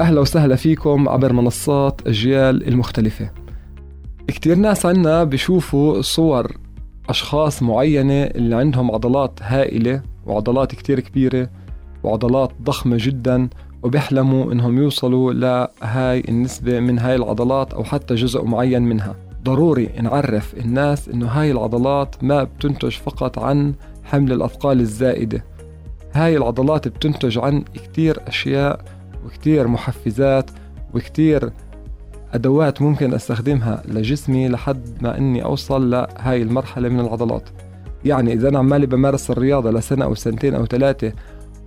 أهلا وسهلا فيكم عبر منصات أجيال المختلفة. كتير ناس عنا بيشوفوا صور أشخاص معينة اللي عندهم عضلات هائلة وعضلات كتير كبيرة وعضلات ضخمة جدا وبيحلموا إنهم يوصلوا لهاي النسبة من هاي العضلات أو حتى جزء معين منها. ضروري نعرف الناس إنه هاي العضلات ما بتنتج فقط عن حمل الأثقال الزائدة. هاي العضلات بتنتج عن كتير أشياء وكتير محفزات وكتير أدوات ممكن أستخدمها لجسمي لحد ما إني أوصل لهاي المرحلة من العضلات. يعني إذا أنا عمالي بمارس الرياضة لسنة أو سنتين أو ثلاثة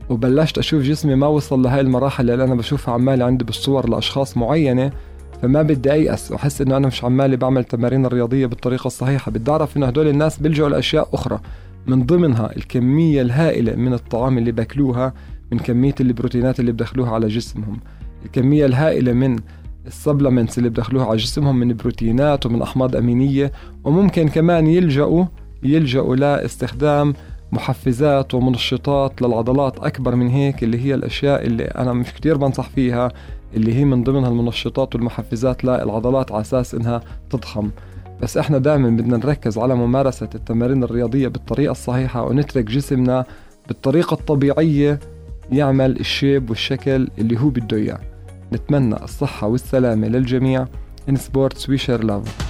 وبلشت أشوف جسمي ما وصل لهاي المراحل اللي أنا بشوفها عمالي عندي بالصور لأشخاص معينة فما بدي أيأس وأحس إنه أنا مش عمالي بعمل التمارين الرياضية بالطريقة الصحيحة. بدي أعرف إنه هدول الناس بيلجوا لأشياء أخرى من ضمنها الكمية الهائلة من الطعام اللي باكلوها من كمية البروتينات اللي بدخلوها على جسمهم. الكمية الهائلة من السبلمنتس اللي بدخلوها على جسمهم من بروتينات ومن أحماض أمينية وممكن كمان يلجأوا يلجأوا لاستخدام محفزات ومنشطات للعضلات أكبر من هيك اللي هي الأشياء اللي أنا مش كتير بنصح فيها اللي هي من ضمنها المنشطات والمحفزات للعضلات على أساس إنها تضخم. بس إحنا دائما بدنا نركز على ممارسة التمارين الرياضية بالطريقة الصحيحة ونترك جسمنا بالطريقة الطبيعية يعمل الشيب والشكل اللي هو بده إياه. نتمنى الصحة والسلامة للجميع. In sports we share love.